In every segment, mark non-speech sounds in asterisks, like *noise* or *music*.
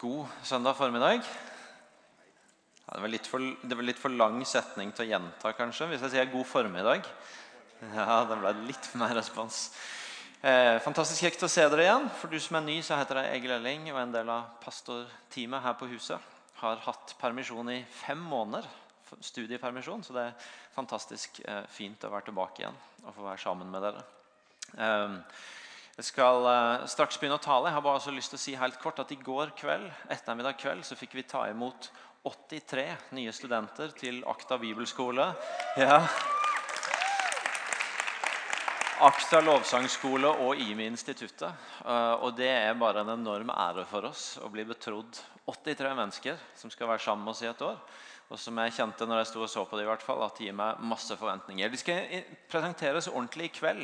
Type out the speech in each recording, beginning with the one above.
God søndag formiddag. Ja, det, var for, det var litt for lang setning til å gjenta, kanskje, hvis jeg sier god formiddag. Ja, det ble litt mer respons. Eh, fantastisk kjekt å se dere igjen. For du som er ny, så heter jeg Egil Elling og er en del av pastorteamet her på huset. Har hatt permisjon i fem måneder. Studiepermisjon, så det er fantastisk eh, fint å være tilbake igjen og få være sammen med dere. Eh, jeg skal eh, straks begynne å tale. Jeg har bare så lyst til å si helt kort at I går kveld ettermiddag kveld, så fikk vi ta imot 83 nye studenter til Akta bibelskole. Ja. Akta lovsangskole og IMI instituttet. Eh, og Det er bare en enorm ære for oss å bli betrodd 83 mennesker som skal være sammen med oss i et år. Og som jeg kjente når jeg sto og så på det, i hvert fall, at det gir meg masse forventninger. De skal presenteres ordentlig i kveld.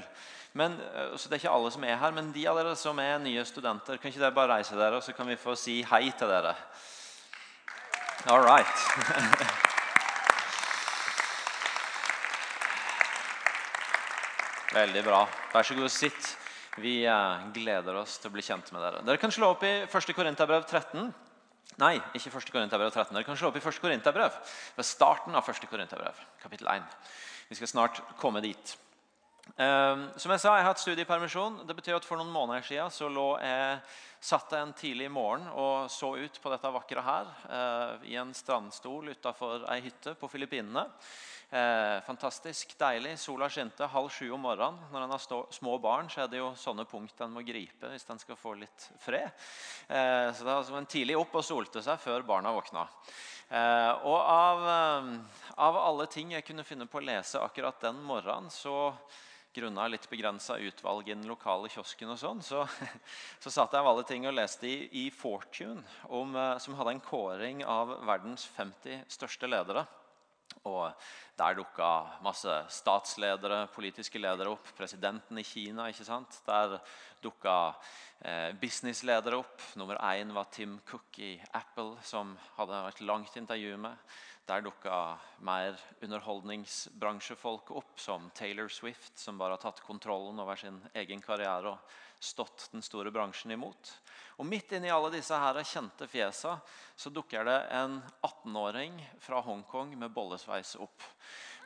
Men, eh, så det er ikke alle som er her, men de av dere som er nye studenter, kan ikke dere bare reise dere, og så kan vi få si hei til dere? All right. *laughs* Veldig bra. Vær så god, sitt. Vi eh, gleder oss til å bli kjent med dere. Dere kan slå opp i 1. Korinterbrev 13. Nei, ikke 1. Korinterbrev 13. Dere kan slå opp i 1. Korinterbrev ved starten av 1. Korinterbrev, kapittel 1. Vi skal snart komme dit. Um, som jeg sa, jeg har hatt studiepermisjon. Det betyr at For noen måneder siden så lå jeg, satt jeg en tidlig morgen og så ut på dette vakre her uh, i en strandstol utafor ei hytte på Filippinene. Uh, fantastisk deilig. Sola skinte halv sju om morgenen. Når en har små barn, så er det jo sånne punkt en må gripe hvis en skal få litt fred. Uh, så det var som en tidlig opp og solte seg før barna våkna. og av, av alle ting jeg kunne finne på å lese akkurat den morgenen, så grunna litt begrensa utvalg i den lokale kiosken, og sånn, så, *laughs* så satt jeg av alle ting og leste i, i Fortune, om, eh, som hadde en kåring av verdens 50 største ledere. Og Der dukka masse statsledere, politiske ledere opp. Presidenten i Kina. ikke sant? Der dukka eh, businessledere opp. Nummer én var Tim Cook i Apple, som hadde et langt intervju med. Der dukka mer underholdningsbransjefolk opp, som Taylor Swift, som bare har tatt kontrollen over sin egen karriere og stått den store bransjen imot. Og Midt inni alle disse her kjente fjesa så dukker det en 18-åring fra Hongkong med bollesveis opp.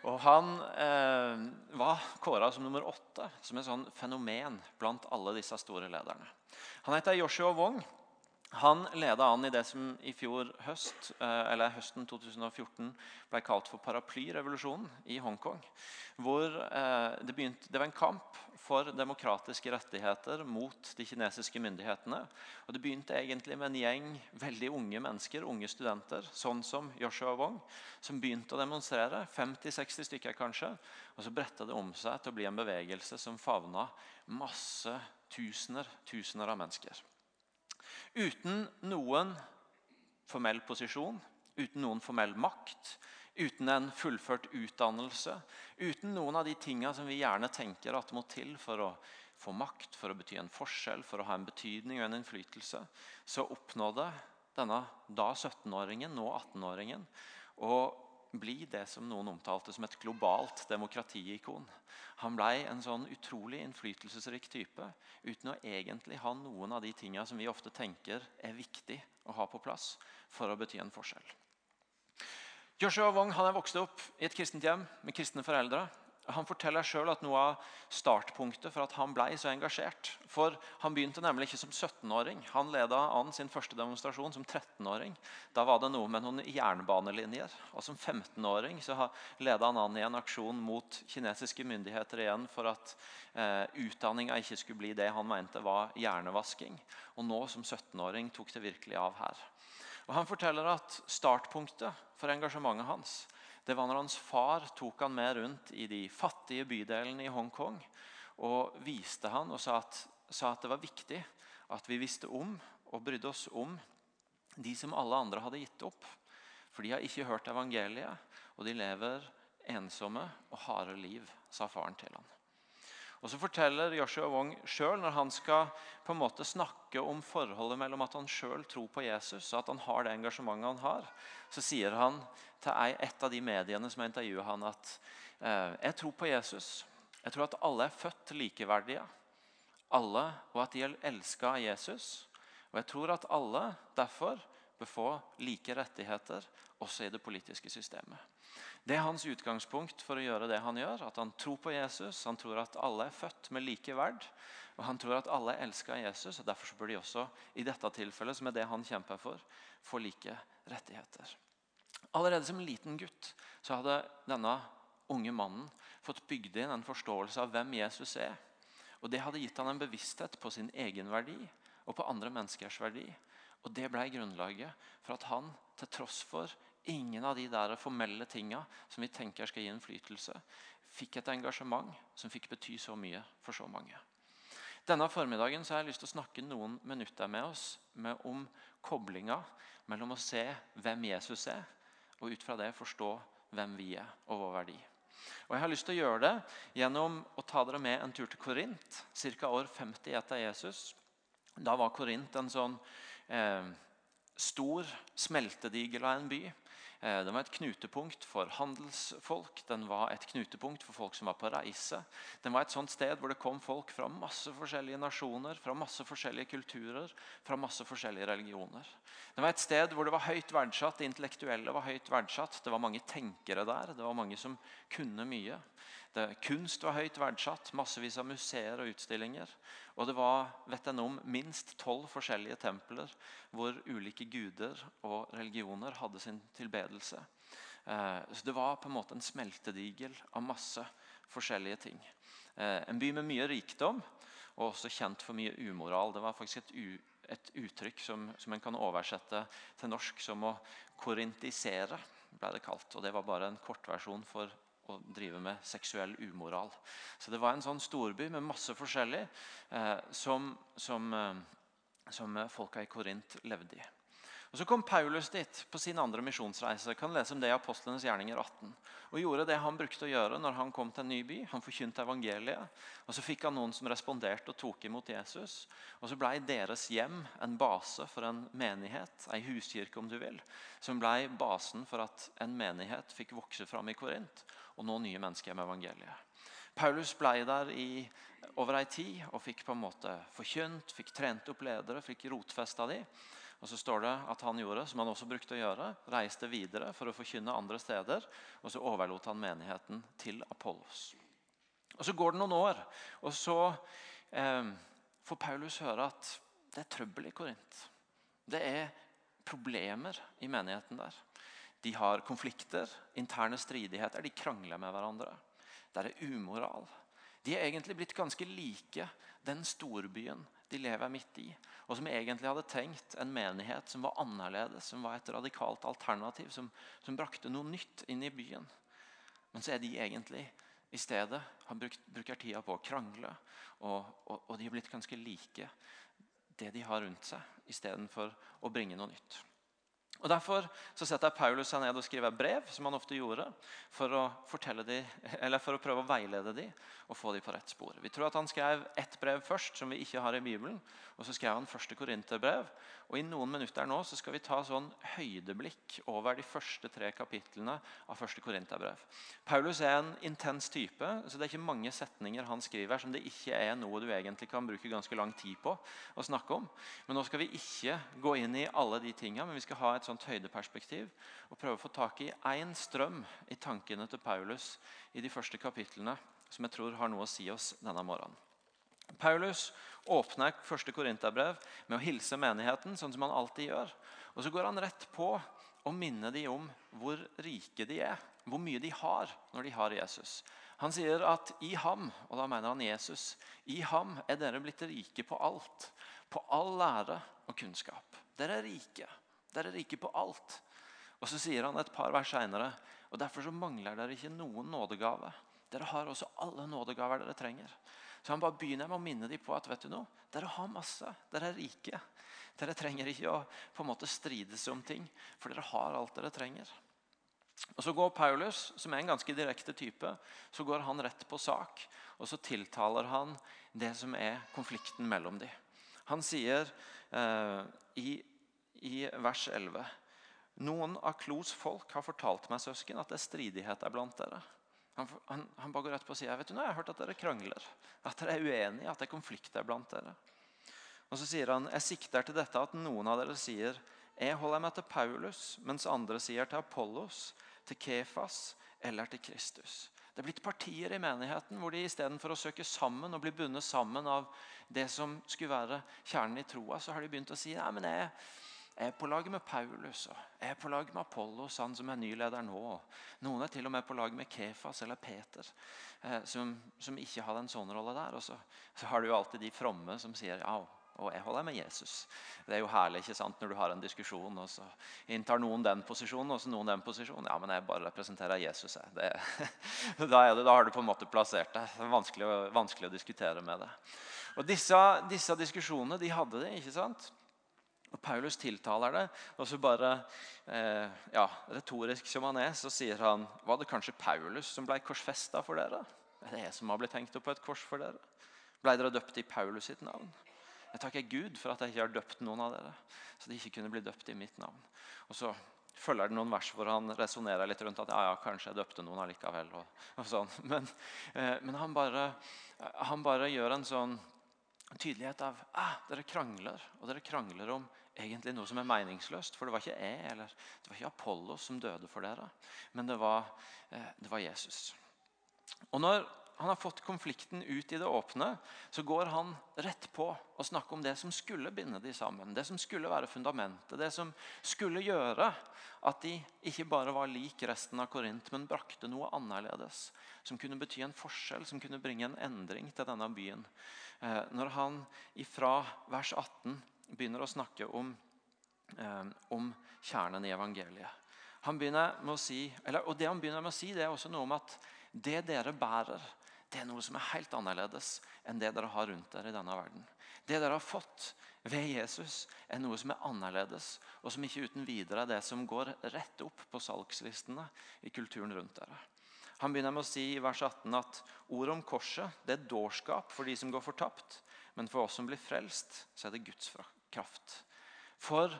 Og Han eh, var kåra som nummer åtte, som et sånn fenomen blant alle disse store lederne. Han heter Joshua Wong. Han leda an i det som i fjor høst, eh, eller høsten 2014 ble kalt for paraplyrevolusjonen i Hongkong. Hvor eh, det, begynte, det, var en kamp for demokratiske rettigheter mot de kinesiske myndighetene. Og Det begynte egentlig med en gjeng veldig unge mennesker, unge studenter, sånn som Joshua Wong, som begynte å demonstrere. 50-60 stykker kanskje. Og så bretta det om seg til å bli en bevegelse som favna masse tusener, tusener av mennesker. Uten noen formell posisjon, uten noen formell makt, uten en fullført utdannelse, uten noen av de tinga som vi gjerne tenker at må til for å få makt, for å bety en forskjell, for å ha en betydning og en innflytelse, så oppnådde denne da 17-åringen, nå 18-åringen, å bli det som noen omtalte som et globalt demokratiikon. Han ble en sånn utrolig innflytelsesrik type uten å egentlig ha noen av de tinga som vi ofte tenker er viktig å ha på plass for å bety en forskjell. Joshua Wong han er vokst opp i et kristent hjem med kristne foreldre. Han forteller selv at noe av startpunktet for at han ble så engasjert For Han begynte nemlig ikke som 17-åring. Han leda an sin første demonstrasjon som 13-åring. Da var det noe med noen jernbanelinjer. Og Som 15-åring leda han an i en aksjon mot kinesiske myndigheter igjen for at eh, utdanninga ikke skulle bli det han mente var hjernevasking. Og nå som 17-åring tok det virkelig av her. Og Han forteller at startpunktet for engasjementet hans det var når hans far tok han med rundt i de fattige bydelene i Hongkong og viste han og sa at, sa at det var viktig at vi visste om og brydde oss om de som alle andre hadde gitt opp. For de har ikke hørt evangeliet, og de lever ensomme og harde liv, sa faren til han. Og Så forteller Joshua Wong sjøl, når han skal på en måte snakke om forholdet mellom at han sjøl tror på Jesus, og at han har det engasjementet han har, så sier han til et av de mediene som har intervjuet han at eh, jeg tror på Jesus. Jeg tror at alle er født likeverdige. Alle, og at de er elska av Jesus. Og jeg tror at alle derfor bør få like rettigheter også i det politiske systemet. Det er hans utgangspunkt for å gjøre det han gjør. At han tror på Jesus, han tror at alle er født med like verd. Og han tror at alle elsker Jesus, og derfor bør de også i dette tilfellet, som er det han kjemper for, få like rettigheter. Allerede som liten gutt så hadde denne unge mannen fått bygd inn en forståelse av hvem Jesus er. Og Det hadde gitt han en bevissthet på sin egen verdi og på andre menneskers verdi. Og Det ble grunnlaget for at han, til tross for ingen av de der formelle tinga som vi tenker skal gi innflytelse, fikk et engasjement som fikk bety så mye for så mange. Denne formiddagen har jeg lyst til å snakke noen minutter med oss med om koblinga mellom å se hvem Jesus er, og ut fra det forstå hvem vi er og vår verdi. Og Jeg har lyst til å gjøre det gjennom å ta dere med en tur til Korint, ca. år 50 etter Jesus. Da var Korint en sånn eh, stor smeltedigel av en by. Eh, den var et knutepunkt for handelsfolk, den var et knutepunkt for folk som var på reise. Den var et sånt sted hvor det kom folk fra masse forskjellige nasjoner, fra masse forskjellige kulturer, fra masse forskjellige religioner. Det var et sted hvor det var høyt verdsatt, det intellektuelle var høyt verdsatt. Det var mange tenkere der, det var mange som kunne mye. Det, kunst var høyt verdsatt, massevis av museer og utstillinger. Og det var vet jeg om, minst tolv forskjellige templer hvor ulike guder og religioner hadde sin tilbedelse. Eh, så Det var på en måte en smeltedigel av masse forskjellige ting. Eh, en by med mye rikdom, og også kjent for mye umoral. Det var faktisk et, et uttrykk som, som en kan oversette til norsk som å korintisere. ble det kalt, og Det var bare en kortversjon for å drive med seksuell umoral. Så det var en sånn storby med masse forskjellig eh, som, som, eh, som folka i Korint levde i. Og Så kom Paulus dit på sin andre misjonsreise. kan lese om det i Apostlenes gjerninger 18. Og gjorde det han brukte å gjøre når han kom til en ny by. Han forkynte evangeliet. og Så fikk han noen som responderte og tok imot Jesus. Og Så ble deres hjem en base for en menighet, ei huskirke om du vil, som ble basen for at en menighet fikk vokse fram i Korint og nå nye mennesker med evangeliet. Paulus ble der i over ei tid og fikk på en måte forkynt, fikk trent opp ledere, fikk rotfesta de. Og så står det at han gjorde som han også brukte å gjøre, reiste videre for å forkynne andre steder. Og så overlot han menigheten til Apollos. Og Så går det noen år, og så eh, får Paulus høre at det er trøbbel i Korint. Det er problemer i menigheten der. De har konflikter, interne stridigheter, de krangler med hverandre. Det er umoral. De er egentlig blitt ganske like den storbyen de lever midt i. Og som egentlig hadde tenkt en menighet som var annerledes, som var et radikalt alternativ, som, som brakte noe nytt inn i byen. Men så er de egentlig i stedet har brukt, bruker tida på å krangle, og, og, og de er blitt ganske like det de har rundt seg, istedenfor å bringe noe nytt. Og Derfor så setter Paulus seg ned og skriver brev, som han ofte gjorde, for å, de, for å prøve å veilede dem og få dem på rett spor. Vi tror at Han skrev ett brev først, som vi ikke har i Bibelen. og Så skrev han første korinterbrev. Og I noen minutter nå så skal vi ta sånn høydeblikk over de første tre kapitlene av første korinterbrev. Paulus er en intens type, så det er ikke mange setninger han skriver som det ikke er noe du egentlig kan bruke ganske lang tid på å snakke om. Men nå skal vi ikke gå inn i alle de tingene, men vi skal ha et sånt høydeperspektiv og prøve å få tak i én strøm i tankene til Paulus i de første kapitlene, som jeg tror har noe å si oss denne morgenen. Paulus åpner første korinterbrev med å hilse menigheten, sånn som han alltid gjør. Og Så går han rett på å minne dem om hvor rike de er, hvor mye de har når de har Jesus. Han sier at i ham, og da mener han Jesus, i ham er dere blitt rike på alt. På all lære og kunnskap. Dere er rike. Dere er rike på alt. Og Så sier han et par vers seinere og derfor så mangler dere ikke noen nådegave. Dere har også alle nådegaver dere trenger. Så han bare begynner med å minne dem på at vet du noe, dere har masse. Dere er rike. Dere trenger ikke å på en måte strides om ting, for dere har alt dere trenger. Og Så går Paulus, som er en ganske direkte type, så går han rett på sak. Og så tiltaler han det som er konflikten mellom dem. Han sier eh, i i vers 11. Noen av Klos folk har fortalt meg søsken, at det er stridighet der blant dere. Han, han, han, bare går rett på og sier vet du, nå, jeg har hørt at dere krangler, at dere er uenige, at det er konflikt der blant dere. Og så sier han, jeg sikter til dette at noen av dere sier, jeg holder meg til Paulus, mens andre sier til Apollos, til Kefas eller til Kristus. Det er blitt partier i menigheten hvor de istedenfor å søke sammen og bli bundet sammen av det som skulle være kjernen i troa, så har de begynt å si nei, men jeg, jeg er på lag med Paulus og jeg er på lag med Apollos, han som er nyleder nå. Noen er til og med på lag med Kefas eller Peter, eh, som, som, ikke har en sånn rolle der. Og så, så har du jo alltid de fromme som sier ja, og jeg holder med Jesus. Det er jo herlig ikke sant, når du har en diskusjon, og så inntar noen den posisjonen og så noen den posisjonen. Ja, men jeg bare representerer Jesus. Det, *laughs* da, det, da, har du på en måte plassert deg. Det er vanskelig, vanskelig å diskutere med det. Og Disse, disse diskusjonene de hadde det. ikke sant? Og Paulus tiltaler det, og så bare eh, ja, Retorisk som han er, så sier han Var det kanskje Paulus som ble korsfesta for dere? Er det jeg som har blitt hengt opp på et kors for dere? Ble dere døpt i Paulus sitt navn? Jeg takker Gud for at jeg ikke har døpt noen av dere. Så de ikke kunne bli døpt i mitt navn. Og så følger det noen vers hvor han resonnerer litt rundt at ja, ja, kanskje jeg døpte noen allikevel. Og, og sånn. Men, eh, men han, bare, han, bare, gjør en sånn tydelighet av ah, dere krangler. Og dere krangler om egentlig noe som er meningsløst. For det var ikke jeg eller det var ikke Apollo som døde for dere, men det var, eh, det var Jesus. Og når han har fått konflikten ut i det åpne, så går han rett på å snakke om det som skulle binde de sammen. Det som skulle være fundamentet. Det som skulle gjøre at de ikke bare var lik resten av Korint, men brakte noe annerledes. Som kunne bety en forskjell, som kunne bringe en endring til denne byen. Eh, når han fra vers 18 begynner å snakke om, eh, om kjernen i evangeliet. Han begynner med å si, eller, og Det han begynner med å si, det er også noe om at det dere bærer, det er noe som er helt annerledes enn det dere har rundt dere i denne verden. Det dere har fått ved Jesus, er noe som er annerledes, og som ikke uten videre er det som går rett opp på salgslistene i kulturen rundt dere. Han begynner med å si i vers 18 at ordet om korset det er dårskap for de som går fortapt, men for oss som blir frelst, så er det Guds kraft. For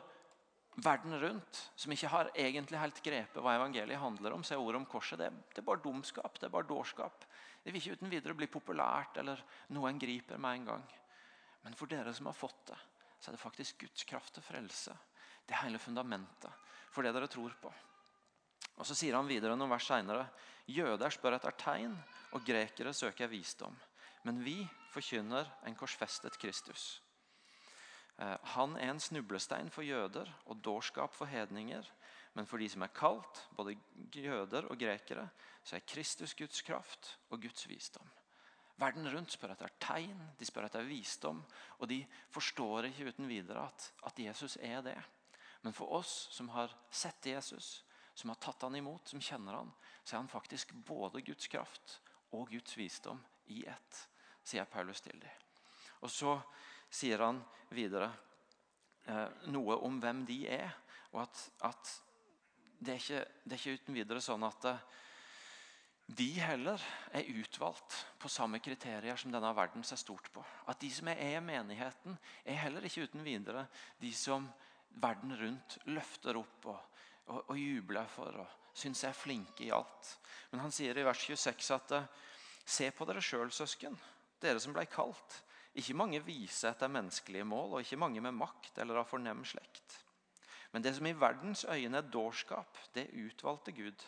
verden rundt, som ikke har egentlig helt grepet hva evangeliet handler om, så er ordet om korset det, det er bare dumskap, det er bare dårskap. Det vil ikke uten videre bli populært eller noe en griper med en gang. Men for dere som har fått det, så er det faktisk Guds kraft til frelse. Det er hele fundamentet for det dere tror på. Og Så sier han videre noen vers senere. Jøder spør etter tegn, og grekere søker visdom. Men vi forkynner en korsfestet Kristus. Eh, han er en snublestein for jøder og dårskap for hedninger. Men for de som er kalt, både jøder og grekere, så er Kristus Guds kraft og Guds visdom. Verden rundt spør etter tegn, de spør etter visdom. Og de forstår ikke uten videre at, at Jesus er det. Men for oss som har sett Jesus, som har tatt han imot, som kjenner han, så er han faktisk både Guds kraft og Guds visdom i ett, sier Paulus til dem. Og så sier han videre eh, noe om hvem de er, og at, at det, er ikke, det, er ikke, uten videre sånn at eh, de heller er utvalgt på samme kriterier som denne verden ser stort på. At de som er i menigheten, er heller ikke uten videre de som verden rundt løfter opp og, og, og jubler for og syns er flinke i alt. Men han sier i vers 26 at eh, se på dere sjøl, søsken, dere som ble kalt. Ikke mange viser etter menneskelige mål, og ikke mange med makt eller av fornem slekt. Men det som i verdens øyne er dårskap, det utvalgte Gud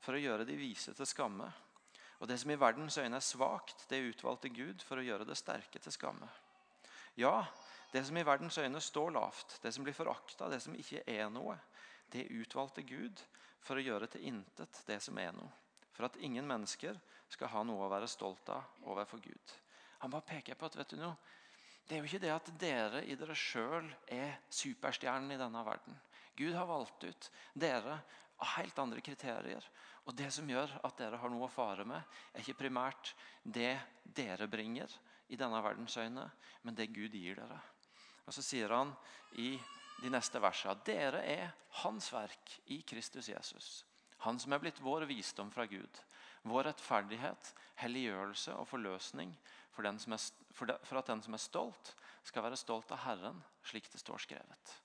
for å gjøre de vise til skamme. Og det som i verdens øyne er svakt, det utvalgte Gud for å gjøre det sterke til skamme. Ja, det som i verdens øyne står lavt, det som blir forakta, det som ikke er noe, det utvalgte Gud for å gjøre til intet det som er noe. For at ingen mennesker skal ha noe å være stolt av overfor Gud. Han bare peker på at vet du noe, det er jo ikke det at dere i dere sjøl er superstjernen i denne verden. Gud har valgt ut dere av helt andre kriterier. Og det som gjør at dere har noe å fare med, er ikke primært det dere bringer i denne verdens øyne, men det Gud gir dere. Og Så sier han i de neste versene dere er hans verk i Kristus Jesus. Han som er blitt vår visdom fra Gud. Vår rettferdighet, helliggjørelse og forløsning for, er, for, de, for at den som er stolt, skal være stolt av Herren, slik det står skrevet.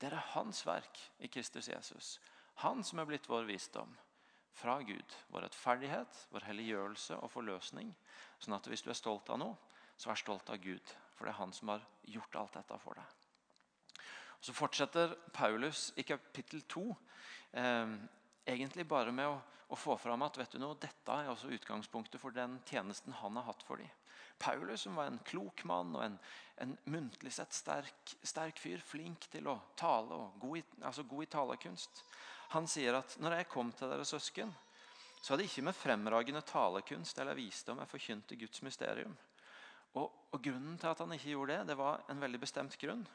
Det er hans verk i Kristus Jesus. Han som er blitt vår visdom fra Gud. Vår rettferdighet, vår helliggjørelse og forløsning. Sånn at hvis du er stolt av noe, så vær stolt av Gud For det er han som har gjort alt dette for deg. Og Så fortsetter Paulus i kapittel 2 eh, egentlig bare med å, å, få fram at vet du noe, dette er også utgangspunktet for den tjenesten han har hatt for dem. Paulus som var en klok mann og en, en muntlig sett sterk, sterk, fyr, flink til å tale og god i, altså god i talekunst. Han sier at når jeg kom til dere søsken, så hadde ikke med fremragende talekunst eller visdom jeg forkynte Guds mysterium. Og, og, Grunnen til at han ikke gjorde det, det var en veldig bestemt grunn.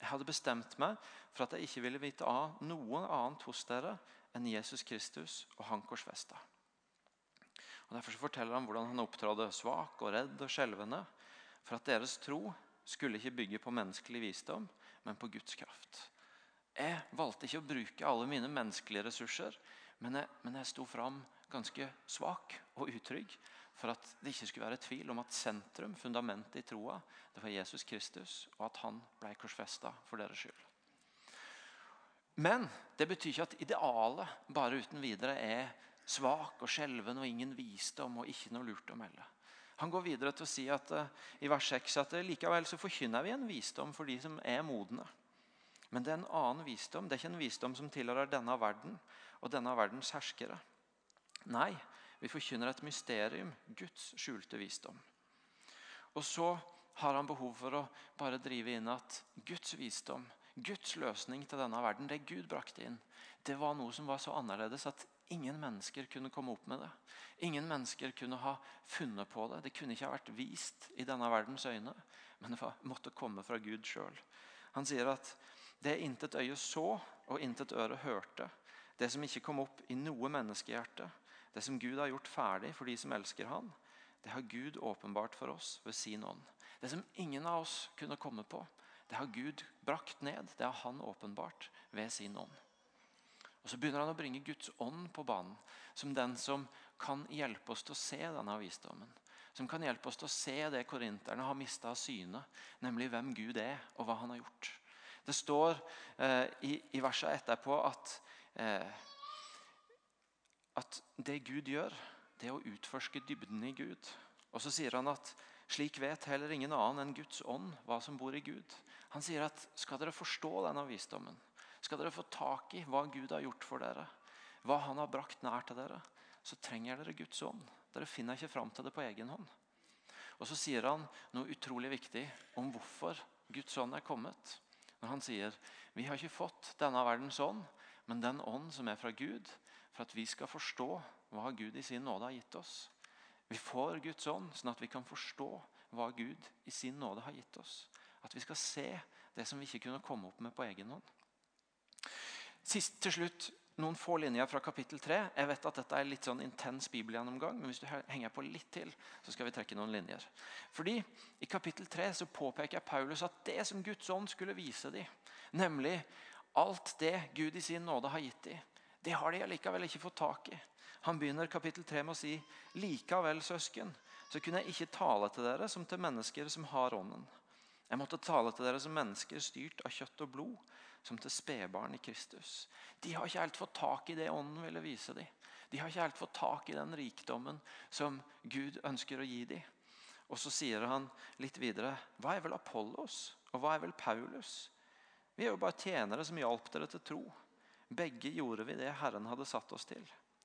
Jeg hadde bestemt meg for at jeg ikke ville vite av noe annet hos dere enn Jesus Kristus og han korsfesta. Og Derfor forteller han hvordan han opptrådte svak og redd og skjelvende. For at deres tro skulle ikke bygge på menneskelig visdom, men på Guds kraft. Jeg valgte ikke å bruke alle mine menneskelige ressurser, men jeg, men jeg sto fram ganske svak og utrygg for at det ikke skulle være tvil om at sentrum, fundamentet i troa, det var Jesus Kristus, og at han ble korsfesta for deres skyld. Men det betyr ikke at idealet bare uten videre er svak og skjelven og ingen visdom og ikke noe lurt å melde. Han går videre til å si at, uh, i vers 6 at uh, likevel så forkynner vi en visdom for de som er modne. Men det er en annen visdom. Det er ikke en visdom som tilhører denne verden og denne verdens herskere. Nei, vi forkynner et mysterium, Guds skjulte visdom. Og så har han behov for å bare drive inn at Guds visdom, Guds løsning til denne verden, det Gud brakte inn, det var noe som var så annerledes at ingen mennesker kunne komme opp med det. Ingen mennesker kunne ha funnet på det. Det kunne ikke ha vært vist i denne verdens øyne, men det måtte komme fra Gud sjøl. Han sier at det intet øye så og intet øre hørte, det som ikke kom opp i noe menneskehjerte, det som Gud har gjort ferdig for de som elsker Han, det har Gud åpenbart for oss ved sin ånd. Det som ingen av oss kunne komme på, det har Gud brakt ned. Det har Han åpenbart ved sin ånd. Og Så begynner han å bringe Guds ånd på banen som den som kan hjelpe oss til å se denne visdommen. Som kan hjelpe oss til å se det korinterne har mista av syne, nemlig hvem Gud er og hva han har gjort. Det står eh, i, i verset etterpå at eh, at det Gud gjør, det er å utforske dybden i Gud. Og så sier han at slik vet heller ingen annen enn Guds ånd hva som bor i Gud. Han sier at skal dere forstå denne visdommen, skal dere få tak i hva Gud har gjort for dere, hva han har brakt nær til dere, så trenger dere Guds ånd. Dere finner ikke fram til det på egen hånd. Og Så sier han noe utrolig viktig om hvorfor Guds ånd er kommet. Når Han sier vi har ikke fått denne verdens ånd, men den ånd som er fra Gud, for at vi skal forstå hva Gud i sin nåde har gitt oss. Vi får Guds ånd sånn at vi kan forstå hva Gud i sin nåde har gitt oss. At vi skal se det som vi ikke kunne komme opp med på egen hånd. Sist til slutt noen få linjer fra kapittel 3. Jeg vet at dette er litt sånn intens bibelgjennomgang, men hvis du henger på litt til, så skal vi trekke noen linjer. Fordi I kapittel 3 så påpeker Paulus at det som Guds ånd skulle vise dem, nemlig alt det Gud i sin nåde har gitt dem, det har de allikevel ikke fått tak i. Han begynner kapittel 3 med å si likevel, søsken, så kunne jeg ikke tale til dere som til mennesker som har ånden. Jeg måtte tale til dere som mennesker styrt av kjøtt og blod, som til spedbarn i Kristus. De har ikke helt fått tak i det ånden ville vise dem. De har ikke helt fått tak i den rikdommen som Gud ønsker å gi dem. Og så sier han litt videre Hva er vel Apollos, og hva er vel Paulus? Vi er jo bare tjenere som hjalp dere til tro. Begge gjorde vi det Herren hadde satt oss til.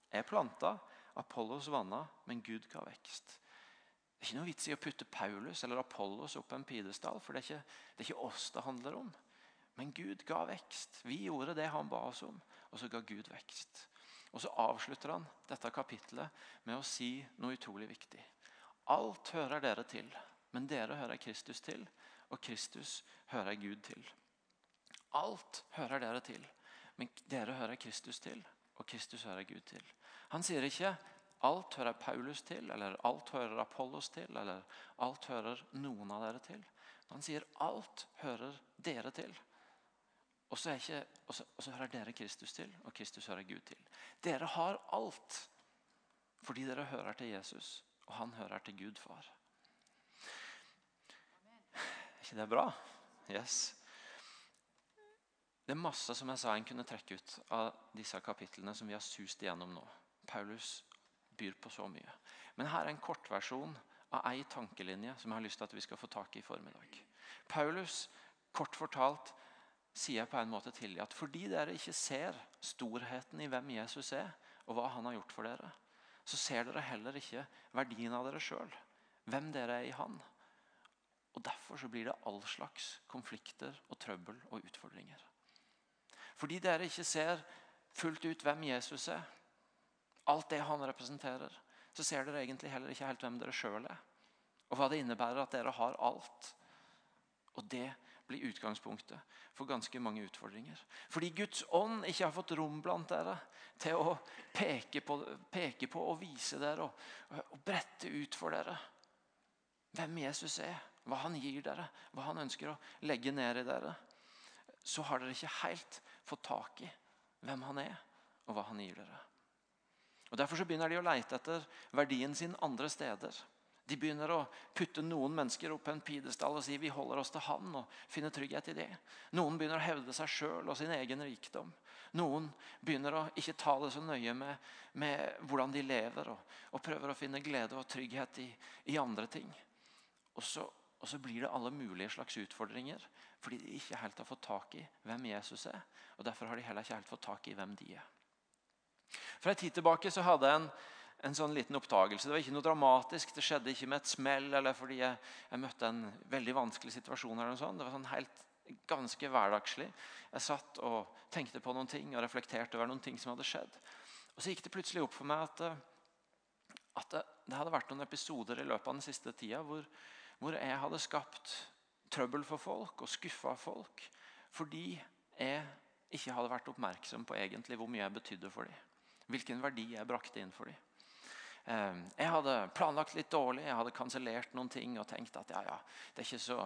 Jeg planta, Apollos vanna, men Gud ga vekst. Det er ikke noe vits i å putte Paulus eller Apollos opp en pidestall, for det er, ikke, det er ikke oss det handler om. Men Gud ga vekst. Vi gjorde det han ba oss om, og så ga Gud vekst. Og Så avslutter han dette kapitlet med å si noe utrolig viktig. Alt hører dere til, men dere hører Kristus til, og Kristus hører Gud til. Alt hører dere til, men dere hører Kristus til, og Kristus hører Gud til. Han sier ikke alt hører Paulus til, eller alt hører Apollos til, eller alt hører noen av dere til. Han sier alt hører dere til. Og så, ikke, og, så, og så, hører dere Kristus til, og Kristus hører Gud til. Dere har alt fordi dere hører til Jesus, og han hører til Gud far. Er ikke det bra? Yes. Det er masse som jeg sa en kunne trekke ut av disse kapitlene som vi har sust igjennom nå. Paulus byr på så mye. Men her er en kortversjon av ei tankelinje som jeg har lyst til at vi skal få tak i i formiddag. Paulus, kort fortalt, sier jeg på en måte til dem at fordi dere ikke ser storheten i hvem Jesus er, og hva han har gjort for dere, så ser dere heller ikke verdien av dere sjøl. Hvem dere er i Han. Og Derfor så blir det all slags konflikter og trøbbel og utfordringer. Fordi dere ikke ser fullt ut hvem Jesus er, alt det han representerer, så ser dere egentlig heller ikke helt hvem dere sjøl er. Og hva det innebærer at dere har alt. Og det blir utgangspunktet for ganske mange utfordringer. Fordi Guds ånd ikke har fått rom blant dere til å peke på, peke på og vise dere og, og brette ut for dere hvem Jesus er, hva han gir dere, hva han ønsker å legge ned i dere, så har dere ikke helt fått tak i hvem han er, og hva han gir dere. Og Derfor så begynner de å leite etter verdien sin andre steder. De begynner å putte noen mennesker opp på en pidestall og si vi holder oss til han og finner trygghet i det. Noen begynner å hevde seg sjøl og sin egen rikdom. Noen begynner å ikke ta det så nøye med, med hvordan de lever, og, og, prøver å finne glede og trygghet i, i andre ting. Og så, og så, blir det alle mulige slags utfordringer fordi de ikke helt har fått tak i hvem Jesus er. Og Derfor har de heller ikke helt fått tak i hvem de er. For en tid tilbake så hadde jeg en en sånn liten oppdagelse. Det var ikke noe dramatisk. Det skjedde ikke med et smell eller fordi jeg, jeg møtte en veldig vanskelig situasjon. eller noe sånt. Det var sånn helt ganske hverdagslig. Jeg satt og tenkte på noen ting og reflekterte over noen ting som hadde skjedd. Og Så gikk det plutselig opp for meg at, eh, at det, det, hadde vært noen episoder i løpet av den siste tida hvor, hvor jeg hadde skapt trøbbel for folk og skuffa folk fordi jeg ikke hadde vært oppmerksom på egentlig hvor mye jeg betydde for dem. Hvilken verdi jeg brakte inn for dem. Ehm, jeg hadde planlagt litt dårlig, jeg hadde kansellert noen ting og tenkt at ja, ja, det er ikke så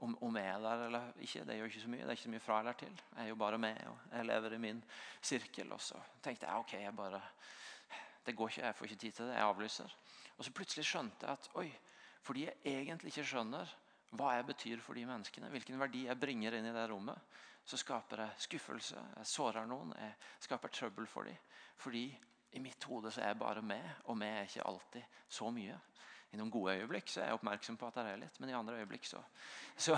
om, om jeg er der eller ikke, det gjør ikke så mye. Det er ikke så mye fra eller til. Jeg er jo bare med, og jeg lever i min sirkel. Og så tenkte jeg ok, jeg bare, det går ikke, jeg får ikke tid til det. Jeg avlyser. Og så plutselig skjønte jeg at oi, fordi jeg egentlig ikke skjønner hva jeg betyr for de menneskene, hvilken verdi jeg bringer inn i det rommet, så skaper jeg skuffelse, jeg sårer noen, jeg skaper trøbbel for dem. Fordi i mitt hode så er jeg bare med, og med er ikke alltid så mye. I noen gode øyeblikk så er jeg oppmerksom på at det er litt, men i andre øyeblikk så, så,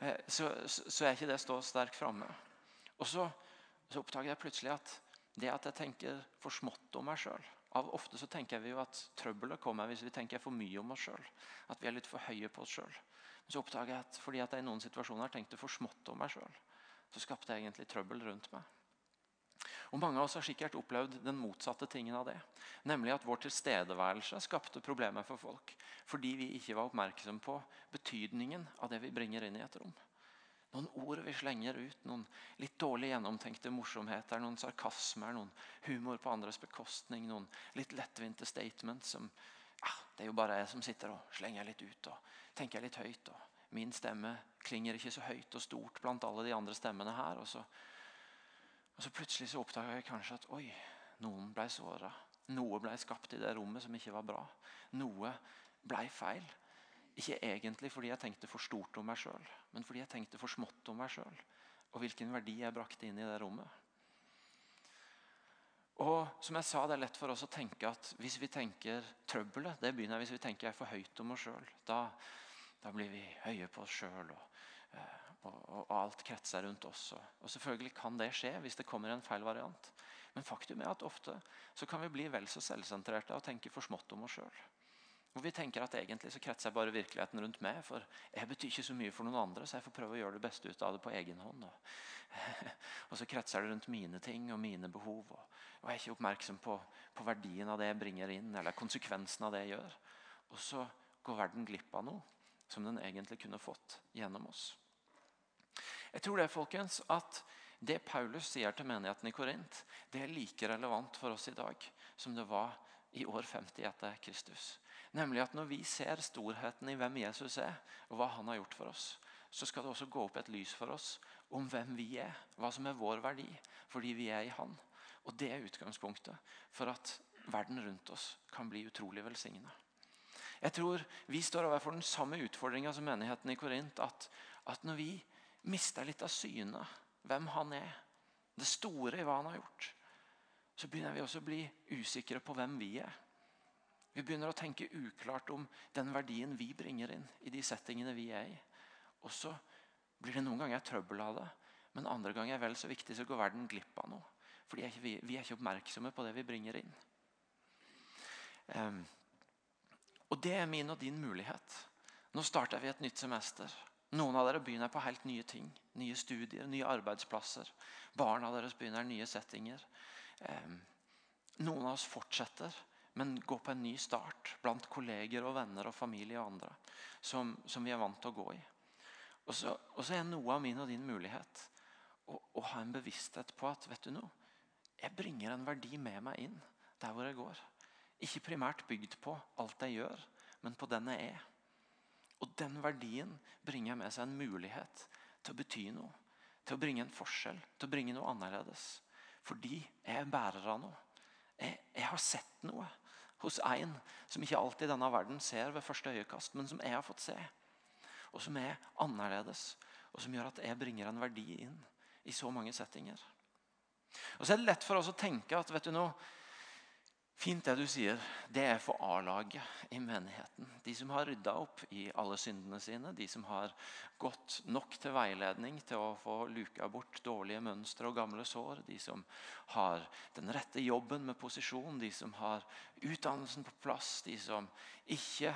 eh, så, så er ikke det stå sterkt framme. Og så, så, oppdager jeg plutselig at det at jeg tenker for smått om meg sjøl Ofte så tenker vi jo at trøbbelet kommer hvis vi tenker for mye om oss sjøl. At vi er litt for høye på oss sjøl. Så oppdager jeg at fordi at jeg i noen situasjoner tenkte for smått om meg sjøl, så skapte jeg egentlig trøbbel rundt meg. Og Mange av oss har sikkert opplevd den motsatte tingen av det. Nemlig at vår tilstedeværelse skapte problemer for folk fordi vi ikke var oppmerksom på betydningen av det vi bringer inn i et rom. Noen ord vi slenger ut, noen litt dårlig gjennomtenkte morsomheter, noen sarkasmer, noen humor på andres bekostning, noen litt lettvinte statements som ja, Det er jo bare jeg som sitter og slenger litt ut og tenker litt høyt. og Min stemme klinger ikke så høyt og stort blant alle de andre stemmene her. og så og så Plutselig så oppdaga jeg kanskje at oi, noen ble såra. Noe ble skapt i det rommet som ikke var bra. Noe ble feil. Ikke egentlig fordi jeg tenkte for stort om meg sjøl, men fordi jeg tenkte for smått om meg sjøl. Og hvilken verdi jeg brakte inn i det rommet. Og som jeg sa, Det er lett for oss å tenke at hvis vi tenker trøbbelet det begynner hvis vi tenker jeg er for høyt om oss sjøl. Da, da, blir vi høye på oss sjøl. Eh, og, og, alt kretser rundt oss. Og selvfølgelig kan det skje hvis det kommer en feil variant. Men faktum er at ofte så kan vi bli vel så selvsentrerte og tenke for smått om oss sjøl. Hvor vi tenker at egentlig så kretser jeg bare virkeligheten rundt meg. For jeg betyr ikke så mye for noen andre, så jeg får prøve å gjøre det beste ut av det på egen hånd. *laughs* Og, så kretser det rundt mine ting og mine behov. Og, og jeg er ikke oppmerksom på, på, verdien av det jeg bringer inn, eller konsekvensen av det jeg gjør. Og så går verden glipp av noe som den egentlig kunne fått gjennom oss. Jeg tror det folkens, at det Paulus sier til menigheten i Korint, det er like relevant for oss i dag som det var i år 50 etter Kristus. Nemlig at når vi ser storheten i hvem Jesus er, og hva han har gjort for oss, så skal det også gå opp et lys for oss om hvem vi er, hva som er vår verdi, fordi vi er i Han. Og Det er utgangspunktet for at verden rundt oss kan bli utrolig velsigna. Jeg tror vi står overfor den samme utfordringa som menigheten i Korint. At, at når vi mister litt av synet hvem han er, det store i hva han har gjort, så begynner vi også å bli usikre på hvem vi er. Vi begynner å tenke uklart om den verdien vi bringer inn i de settingene vi er i. Og så blir det noen ganger trøbbel av det, men andre ganger er vel så viktig så går verden glipp av noe. Fordi vi er ikke oppmerksomme på det vi bringer inn. Um, og det er min og din mulighet. Nå starter vi et nytt semester. Noen av dere begynner på helt nye ting. Nye studier, nye arbeidsplasser. Barna deres begynner nye settinger. Noen av oss fortsetter, men går på en ny start blant kolleger og venner og familie og andre som, som vi er vant til å gå i. Og så, og så er noe av min og din mulighet å, å ha en bevissthet på at vet du noe, jeg bringer en verdi med meg inn der hvor jeg går. Ikke primært bygd på alt jeg gjør, men på den jeg er. Og den verdien bringer med seg en mulighet til å bety noe. Til å bringe en forskjell, til å bringe noe annerledes. Fordi jeg er bærer av noe. Jeg, jeg har sett noe hos en som ikke alltid denne verden ser ved første øyekast, men som jeg har fått se. Og som er annerledes, og som gjør at jeg bringer en verdi inn i så mange settinger. Og så er det lett for oss å tenke at vet du noe, Fint det du sier. Det er for A-laget i menigheten. De som har rydda opp i alle syndene sine. De som har gått nok til veiledning til å få luka bort dårlige mønstre og gamle sår. De som har den rette jobben med posisjon. De som har utdannelsen på plass. De som ikke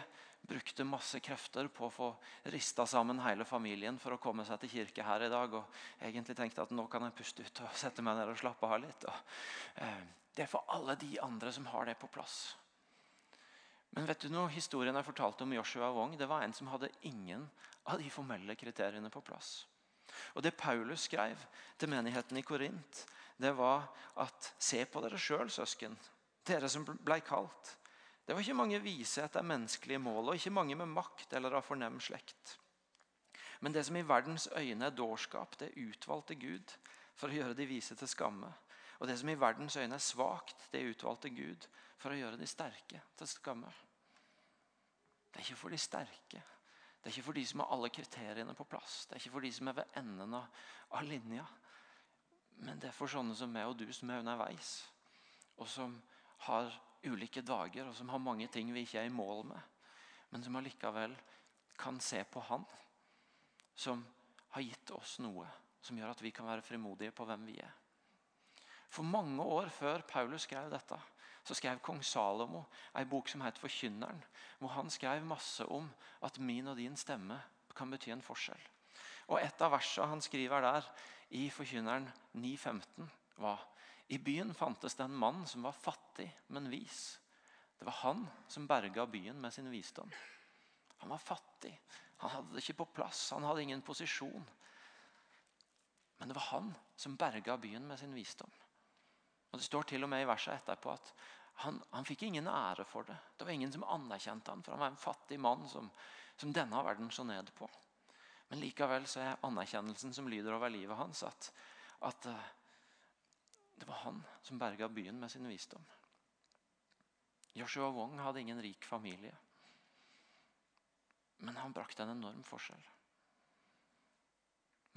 brukte masse krefter på å få rista sammen hele familien for å komme seg til kirke her i dag. Og egentlig tenkte at nå kan jeg puste ut og sette meg ned og slappe av litt. Og, eh, det er for alle de andre som har det på plass. Men vet du noe, historien jeg fortalte om Joshua Wong, det var en som hadde ingen av de formelle kriteriene på plass. Og Det Paulus skrev til menigheten i Korint, det var at se på dere sjøl, søsken, dere som blei kalt. Det var ikke mange vise etter menneskelige mål, og ikke mange med makt eller av fornem slekt. Men det som i verdens øyne er dårskap, det utvalgte Gud for å gjøre de vise til skamme. Og det som i verdens øyne er svakt, det utvalgte Gud for å gjøre de sterke til skamme. Det er ikke for de sterke. Det er ikke for de som har alle kriteriene på plass. Det er ikke for de som er ved enden av linja. Men det er for sånne som meg og du som er underveis, og som har ulike dager, og som har mange ting vi ikke er i mål med, men som allikevel kan se på Han, som har gitt oss noe som gjør at vi kan være frimodige på hvem vi er. For mange år før Paulus skrev dette, så skrev kong Salomo ei bok som het 'Forkynneren', hvor han skrev masse om at min og din stemme kan bety en forskjell. Og Et av versene han skriver der i Forkynneren 9,15, var i byen fantes det en mann som var fattig, men vis. Det var han som berga byen med sin visdom. Han var fattig. Han hadde det ikke på plass. Han hadde ingen posisjon. Men det var han som berga byen med sin visdom. Og Det står til og med i verset etterpå at han, han, fikk ingen ære for det. Det var ingen som anerkjente han, for han var en fattig mann som, som denne verden så ned på. Men likevel så er anerkjennelsen som lyder over livet hans, at, at eh, det var han som berga byen med sin visdom. Joshua Wong hadde ingen rik familie. Men han brakte en enorm forskjell.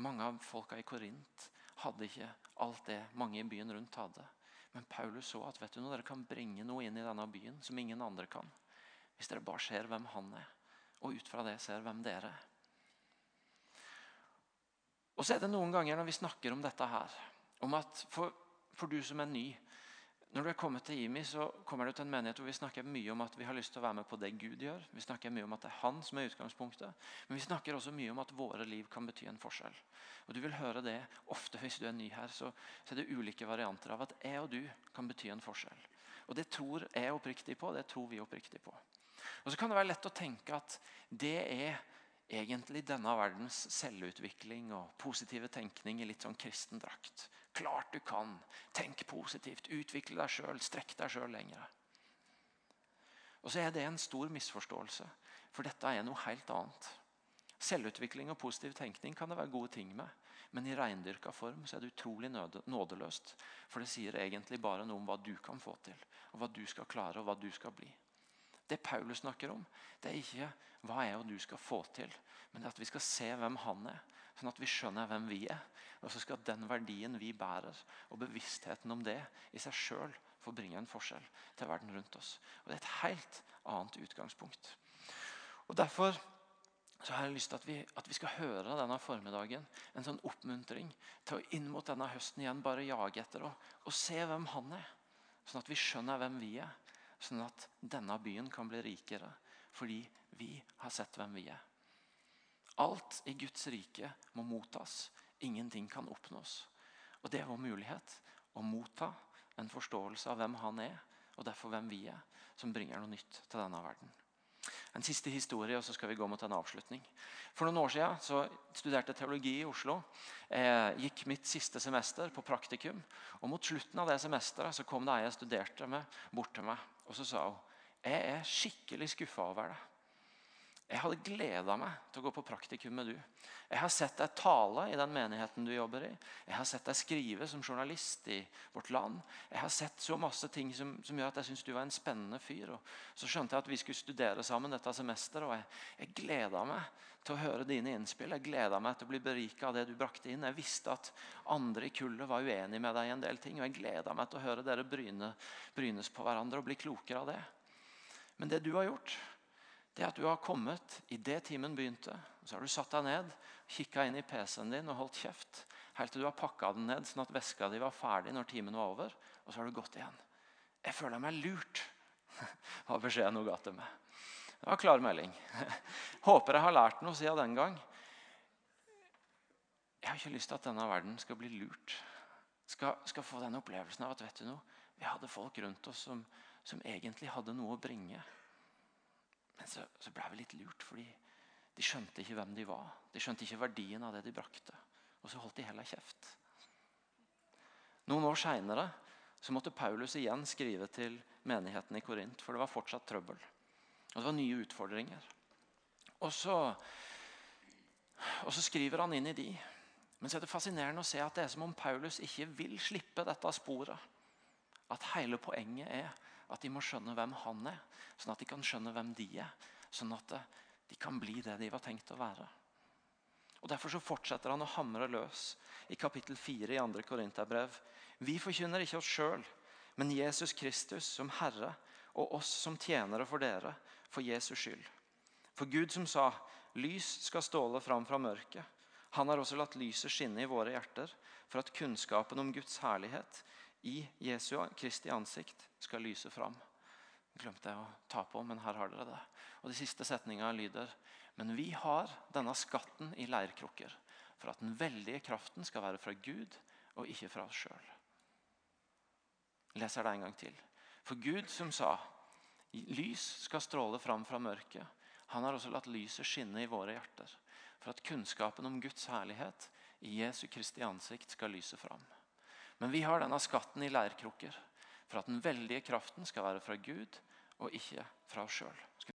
Mange av folka i Korint hadde ikke alt det mange i byen rundt hadde. Men Paulus så at vet du, noe, dere kan bringe noe inn i denne byen som ingen andre kan. Hvis dere bare ser hvem han er, og ut fra det ser hvem dere er. Og så er det noen ganger når vi snakker om dette her, om at for for du som er ny. Når du er kommet til IMI, så kommer du til en menighet hvor vi snakker mye om at vi har lyst til å være med på det Gud gjør. Vi snakker mye om at det er Han som er utgangspunktet. Men vi snakker også mye om at våre liv kan bety en forskjell. Og Du vil høre det ofte hvis du er ny her. Så, er det ulike varianter av at jeg og du kan bety en forskjell. Og Det tror jeg oppriktig på. Det tror vi oppriktig på. Og Så kan det være lett å tenke at det er egentlig denne verdens selvutvikling og positive tenkning i litt sånn kristen drakt. Klart du kan. Tenk positivt. Utvikle deg sjøl. Strekk deg sjøl lenger. Og så er det en stor misforståelse, for dette er noe helt annet. Selvutvikling og positiv tenkning kan det være gode ting med, men i reindyrka form så er det utrolig nådeløst. For det sier egentlig bare noe om hva du kan få til, og hva du skal klare og hva du skal bli. Det Paulus snakker om, det er ikke hva jeg og du skal få til, men at vi skal se hvem han er, sånn at vi skjønner hvem vi er. Og så skal den verdien vi bærer, og bevisstheten om det i seg sjøl få bringe en forskjell til verden rundt oss. Og Det er et helt annet utgangspunkt. Og Derfor så har jeg lyst til at vi, at vi skal høre denne formiddagen en sånn oppmuntring til å inn mot denne høsten igjen bare jage etter og, og se hvem han er. Sånn at vi skjønner hvem vi er. Sånn at denne byen kan bli rikere fordi vi har sett hvem vi er. Alt i Guds rike må mottas. Ingenting kan oppnås. Og Det er vår mulighet å motta en forståelse av hvem han er, og derfor hvem vi er, som bringer noe nytt til denne verden. En siste historie, og så skal vi gå mot en avslutning. For noen år siden så studerte jeg teologi i Oslo. Jeg gikk mitt siste semester på praktikum. og Mot slutten av det semesteret så kom det ei jeg studerte med, bort til meg. Og så sa hun jeg er skikkelig skuffa over det. Jeg hadde gleda meg til å gå på praktikum med du. Jeg har sett deg tale i den menigheten du jobber i. Jeg har sett deg skrive som journalist i Vårt Land. Jeg har sett så masse ting som, som gjør at jeg syns du var en spennende fyr. Og så skjønte jeg at vi skulle studere sammen dette semesteret, og jeg, jeg gleda meg til å høre dine innspill. Jeg gleda meg til å bli berika av det du brakte inn. Jeg visste at andre i kullet var uenig med deg i en del ting, og jeg gleda meg til å høre dere bryne, brynes på hverandre og bli klokere av det. Men det du har gjort, det at du har kommet i det timen begynte. Så har du satt deg ned, kikka inn i PC-en din og holdt kjeft. Helt til du har pakka den ned sånn at veska di var ferdig når timen var over. Og så har du gått igjen. Jeg føler meg lurt, *laughs* var beskjeden hun ga til meg. Det var klar melding. *laughs* Håper jeg har lært noe siden den gang. Jeg har ikke lyst til at denne verden skal bli lurt. Skal, skal få den opplevelsen av at vet du noe, vi hadde folk rundt oss som, som egentlig hadde noe å bringe. Men så, så ble vi litt lurt, fordi de skjønte ikke hvem de var. De skjønte ikke verdien av det de brakte. Og så holdt de heller kjeft. Noen år seinere måtte Paulus igjen skrive til menigheten i Korint, for det var fortsatt trøbbel. Og det var nye utfordringer. Og så, og så skriver han inn i de. Men så er det fascinerende å se at det er som om Paulus ikke vil slippe dette sporet. At hele poenget er at de må skjønne hvem han er, sånn at de kan skjønne hvem de er. Sånn at de kan bli det de var tenkt å være. Og Derfor så fortsetter han å hamre løs i kapittel 4 i 2. Korinterbrev. Vi forkynner ikke oss sjøl, men Jesus Kristus som Herre og oss som tjenere for dere, for Jesus skyld. For Gud som sa, 'Lys skal ståle fram fra mørket', han har også latt lyset skinne i våre hjerter, for at kunnskapen om Guds herlighet i Jesu Kristi ansikt skal lyse fram. Glemte jeg å ta på, men her har dere det. Og De siste setninga lyder Men vi har denne skatten i leirkrukker for at den veldige kraften skal være fra Gud og ikke fra oss sjøl. Leser det en gang til. For Gud som sa lys skal stråle fram fra mørket, han har også latt lyset skinne i våre hjerter for at kunnskapen om Guds herlighet i Jesu Kristi ansikt skal lyse fram. Men vi har denne skatten i leirkrukker for at den veldige kraften skal være fra Gud og ikke fra oss sjøl.